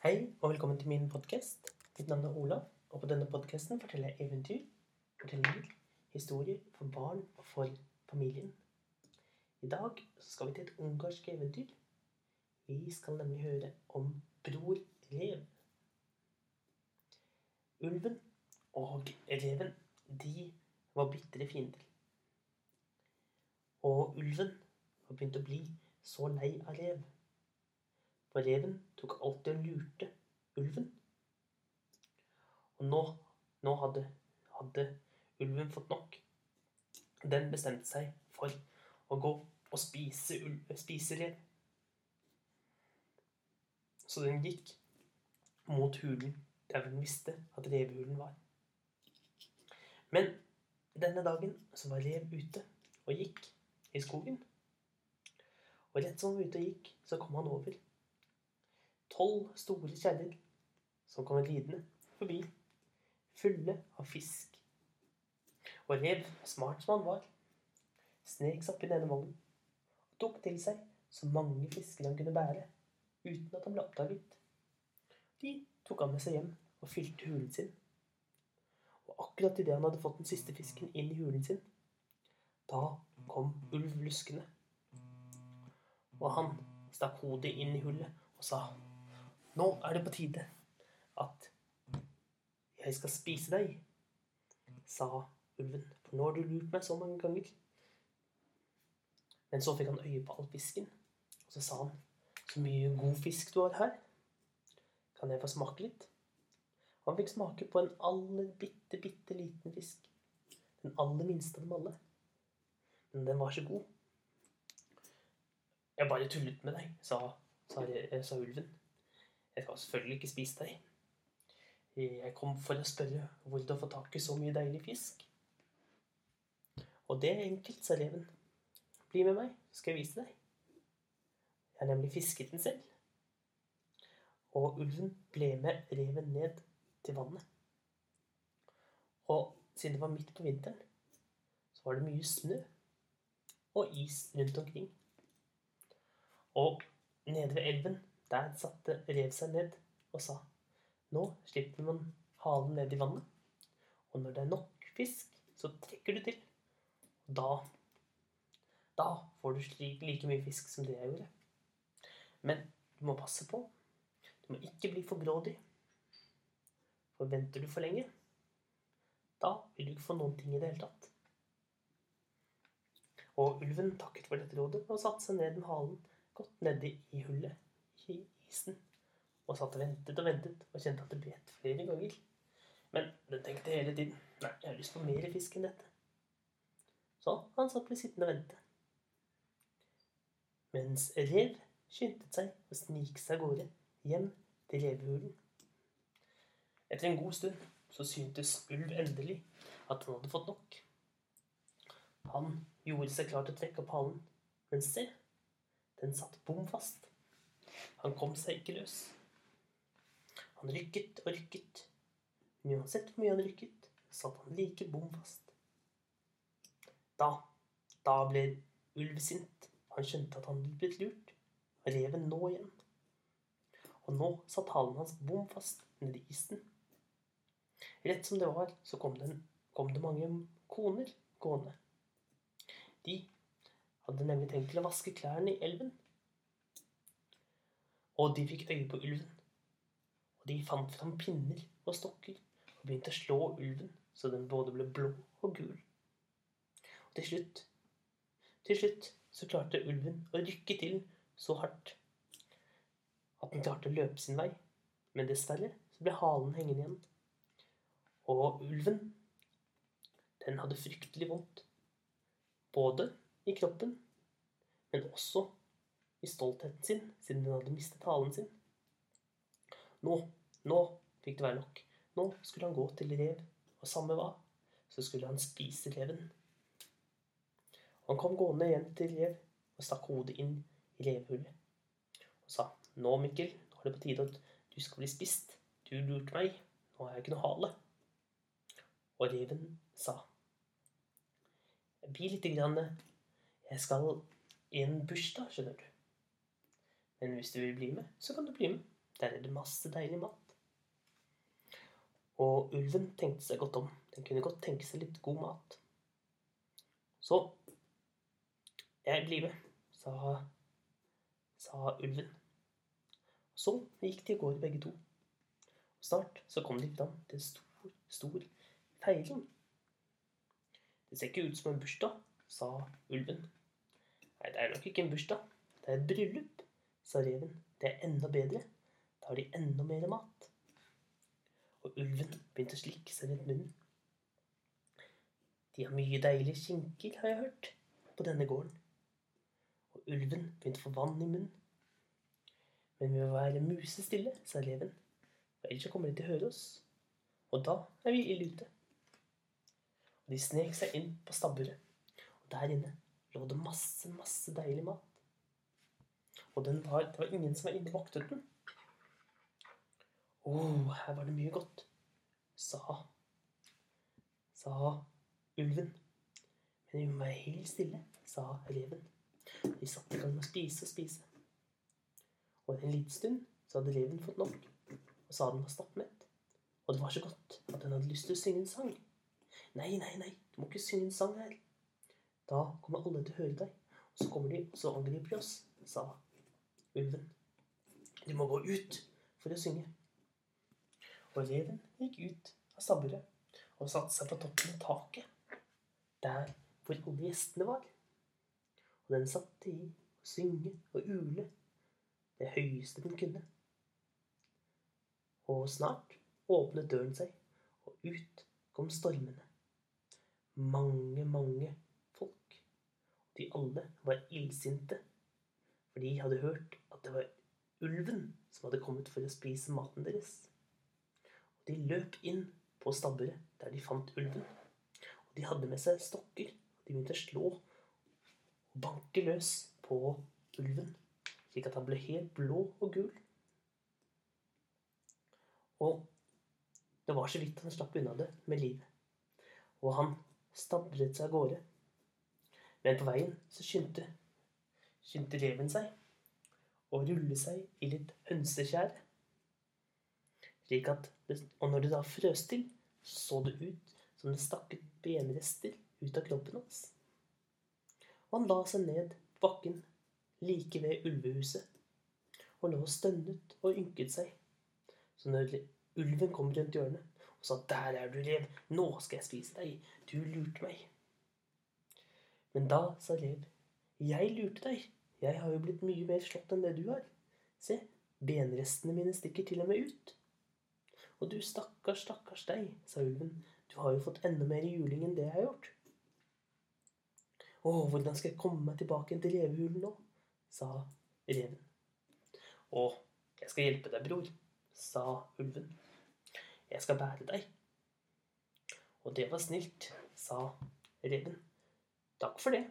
Hei og velkommen til min podkast. Mitt navn er Olav, og på denne podkasten forteller jeg eventyr, fortellinger, historier for barn og for familien. I dag skal vi til et ungarsk eventyr. Vi skal nemlig høre om Bror Rev. Ulven og reven, de var bitre fiender. Og ulven var begynt å bli så lei av rev. For reven tok alltid og lurte ulven. Og nå, nå hadde, hadde ulven fått nok. Den bestemte seg for å gå og spise, spise rev. Så den gikk mot hulen der den visste at revehulen var. Men denne dagen så var rev ute og gikk i skogen. Og rett som han var ute og gikk, så kom han over tolv store kjerrer som kommer ridende forbi, fulle av fisk. Og rev, smart som han var, snek seg opp i denne vollen og tok til seg så mange fisker han kunne bære, uten at han ble oppdaget. De tok han med seg hjem og fylte hulen sin. Og akkurat idet han hadde fått den siste fisken inn i hulen sin, da kom ulv luskende. Og han stakk hodet inn i hullet og sa Nå er det på tide at jeg skal spise deg, sa ulven. For nå har du lurt meg så mange ganger. Men så fikk han øye på all fisken, og så sa han Så mye god fisk du har her. Kan jeg få smake litt? Han fikk smake på en aller bitte, bitte liten fisk. Den aller minste av dem alle. Men den var så god. Jeg bare tullet med deg, sa, sa, sa ulven. Jeg skal selvfølgelig ikke spise deg. Jeg kom for å spørre hvor du har fått tak i så mye deilig fisk. Og det er enkelt, sa reven. Bli med meg, så skal jeg vise deg. Jeg har nemlig fisket den selv. Og ulven ble med reven ned til vannet. Og siden det var midt på vinteren, så var det mye snø og is rundt omkring. Og nede ved elven, der satte rev seg ned og sa Nå slipper man halen ned i vannet, og når det er nok fisk, så trekker du til. Da Da får du like mye fisk som det jeg gjorde. Men du må passe på. Du må ikke bli for grådig. For venter du for lenge, da vil du ikke få noen ting i det hele tatt. Og ulven takket for dette rådet og satte seg ned med halen godt nedi i hullet i isen. Og satt og ventet og ventet og kjente at det bet flere ganger. Men den tenkte hele tiden nei, jeg har lyst på mer fisk enn dette. Så han satt ble sittende og vente. Mens rev skyndte seg å snike seg av gårde hjem til revehulen. Etter en god stund så syntes ulv endelig at han hadde fått nok. Han gjorde seg klar til å trekke opp halen, men se, den satt bom fast. Han kom seg ikke løs. Han rykket og rykket, men uansett hvor mye han rykket, satt han like bom fast. Da, da ble ulv sint. Han skjønte at han hadde blitt lurt. Reven nå igjen. Og nå satt halen hans bom fast nedi isen. Rett som det var, så kom det, kom det mange koner gående. De hadde nemlig tenkt til å vaske klærne i elven. Og de fikk øye på ulven. Og de fant fram pinner og stokker og begynte å slå ulven så den både ble blå og gul. Og til slutt, til slutt så klarte ulven å rykke til så hardt at den klarte å løpe sin vei. Men dessverre så ble halen hengende igjen. Og ulven, den hadde fryktelig vondt. Både i kroppen, men også i stoltheten sin, siden hun hadde mistet halen sin. Nå, nå fikk det være nok. Nå skulle han gå til rev, og samme hva, så skulle han spise reven. Han kom gående igjen til rev og stakk hodet inn i revhullet og sa Nå, Mikkel, nå er det på tide at du skal bli spist. Du lurte meg. Nå har jeg ikke noe hale. Og reven sa Bli lite grann Jeg skal i en bursdag, skjønner du. Men hvis du vil bli med, så kan du bli med. Der er det masse deilig mat. Og ulven tenkte seg godt om. Den kunne godt tenke seg litt god mat. Så jeg blir med, sa, sa ulven. Så gikk de av gårde begge to. Og snart så kom de fram til en stor, stor feiring. Det ser ikke ut som en bursdag, sa ulven. Nei, det er nok ikke en bursdag. Det er et bryllup, sa reven. Det er enda bedre. Da har de enda mer mat. Og ulven begynte å slikke seg rundt munnen. De har mye deilige skinker, har jeg hørt, på denne gården. Og ulven begynte å få vann i munnen. Men vi må være musestille, sa reven. For ellers så kommer de til å høre oss. Og da er vi ille ute. Og de snek seg inn på stabburet. Og der inne lå det masse, masse deilig mat. Og var, det var ingen som var inne og voktet den. Å, her var det mye godt, sa sa ulven. Men må være helt stille, sa reven. De satte i gang med å spise og spise. Og en liten stund så hadde reven fått nok og sa den var stappmett. Og det var så godt at den hadde lyst til å synge en sang. Nei, nei, nei, du må ikke synge en sang her. Da kommer alle til å høre deg, og så kommer de og så angriper de oss, sa ulven. Du må gå ut for å synge. Og reven gikk ut av stabburet og satte seg på toppen av taket, der hvor alle gjestene var. Og den satte i å synge og ule det høyeste den kunne. Og snart åpnet døren seg, og ut kom stormene. Mange, mange folk. De alle var illsinte, for de hadde hørt at det var ulven som hadde kommet for å spise maten deres. Og de løp inn på stabburet der de fant ulven. Og de hadde med seg stokker. og De begynte å slå og banke løs på ulven, slik at han ble helt blå og gul. Og det var så vidt han slapp unna det med livet. Og han stablet seg av gårde. Men på veien så skyndte, skyndte reven seg å rulle seg i litt hønsekjær. Slik at og når det da frøs til, så det ut som det stakk ut benrester ut av kroppen hans. Og han la seg ned på bakken like ved ulvehuset og lå og stønnet og ynket seg. Så når ulven kom rundt hjørnet og sa 'Der er du, rev. Nå skal jeg spise deg. Du lurte meg.' Men da sa rev 'Jeg lurte deg. Jeg har jo blitt mye mer slått enn det du har. Se, benrestene mine stikker til og med ut.' 'Og du stakkars, stakkars deg', sa ulven. 'Du har jo fått enda mer juling enn det jeg har gjort.' 'Å, hvordan skal jeg komme meg tilbake til revehulen nå?' sa reven. 'Å, jeg skal hjelpe deg, bror', sa ulven. 'Jeg skal bære deg.' Og det var snilt, sa reven. Takk for det.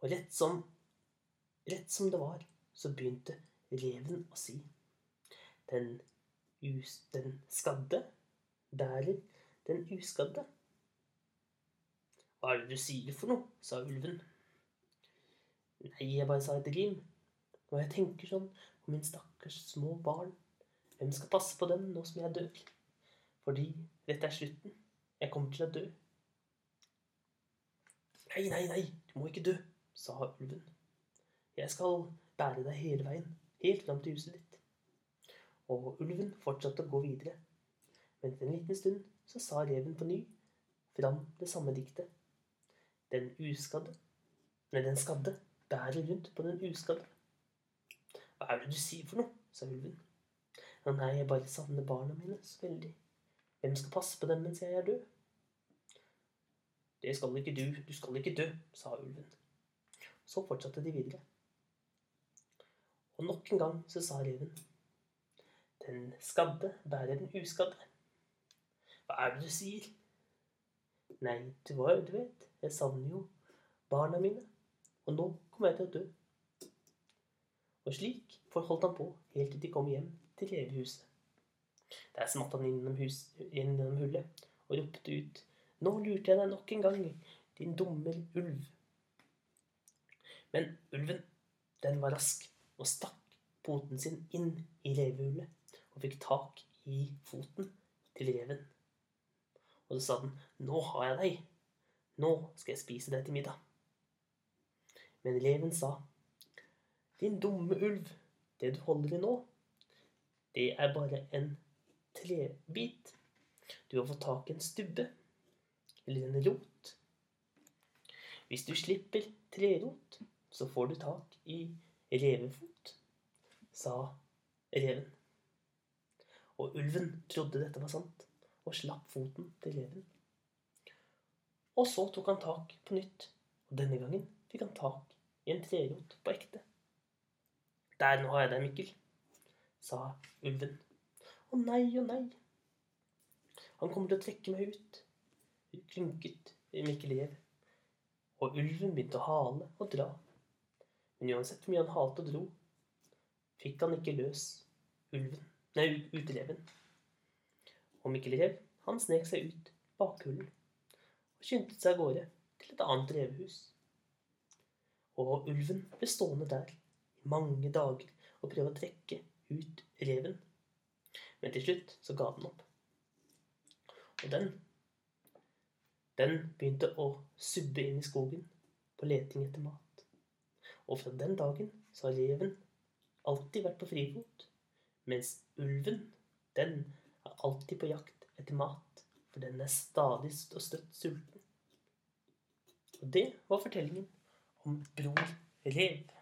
Og rett som, rett som det var, så begynte reven å si. Den, us, den skadde bærer den uskadde. Hva er det du sier for noe? sa ulven. Nei, jeg bare sa et rim. Og jeg tenker sånn på min stakkars små barn. Hvem skal passe på dem nå som jeg dør? Fordi dette er slutten. Jeg kommer til å dø. Nei, nei, nei, du må ikke dø, sa ulven. Jeg skal bære deg hele veien, helt fram til huset ditt. Og ulven fortsatte å gå videre. Men etter en liten stund så sa reven på ny fram det samme diktet. Den uskadde, nei, den skadde, bærer rundt på den uskadde. Hva er det du sier for noe? sa ulven. Nei, jeg bare savner barna mine så veldig. Hvem skal passe på dem mens jeg er død? Det skal ikke du, du skal ikke dø, sa ulven. Så fortsatte de videre. Og nok en gang så sa reven. Den skadde bærer den uskadde. Hva er det du sier? Nei, du, var, du vet, jeg savner jo barna mine, og nå kommer jeg til å dø. Og slik forholdt han på helt til de kom hjem til revehuset. Der smatt han innom, hus, innom hullet og ropte ut. Nå lurte jeg deg nok en gang, din dumme ulv. Men ulven, den var rask og stakk poten sin inn i revehullet og fikk tak i foten til reven. Og så sa den, 'Nå har jeg deg. Nå skal jeg spise deg til middag.' Men reven sa, 'Din dumme ulv, det du holder i nå, det er bare en trebit. Du har fått tak i en stubbe, eller en rot. Hvis du slipper trerot, så får du tak i revefot, sa reven. Og ulven trodde dette var sant, og slapp foten til reven. Og så tok han tak på nytt, og denne gangen fikk han tak i en trerot på ekte. Der, nå har jeg deg, Mikkel, sa ulven. Å nei, å nei. Han kommer til å trekke meg ut, klynket Mikkel Rev. Og ulven begynte å hale og dra. Men uansett hvor mye han halte og dro, fikk han ikke løs ulven, nei, ut. Og Mikkel Rev, han snek seg ut bakhullen og skyndte seg av gårde til et annet revehus. Og ulven ble stående der i mange dager og prøve å trekke ut reven. Men til slutt så ga den opp. Og den den begynte å subbe inn i skogen på leting etter mat. Og fra den dagen så har reven alltid vært på frifot, mens ulven, den er alltid på jakt etter mat, for den er stadig og støtt sulten. Og det var fortellingen om Bror Rev.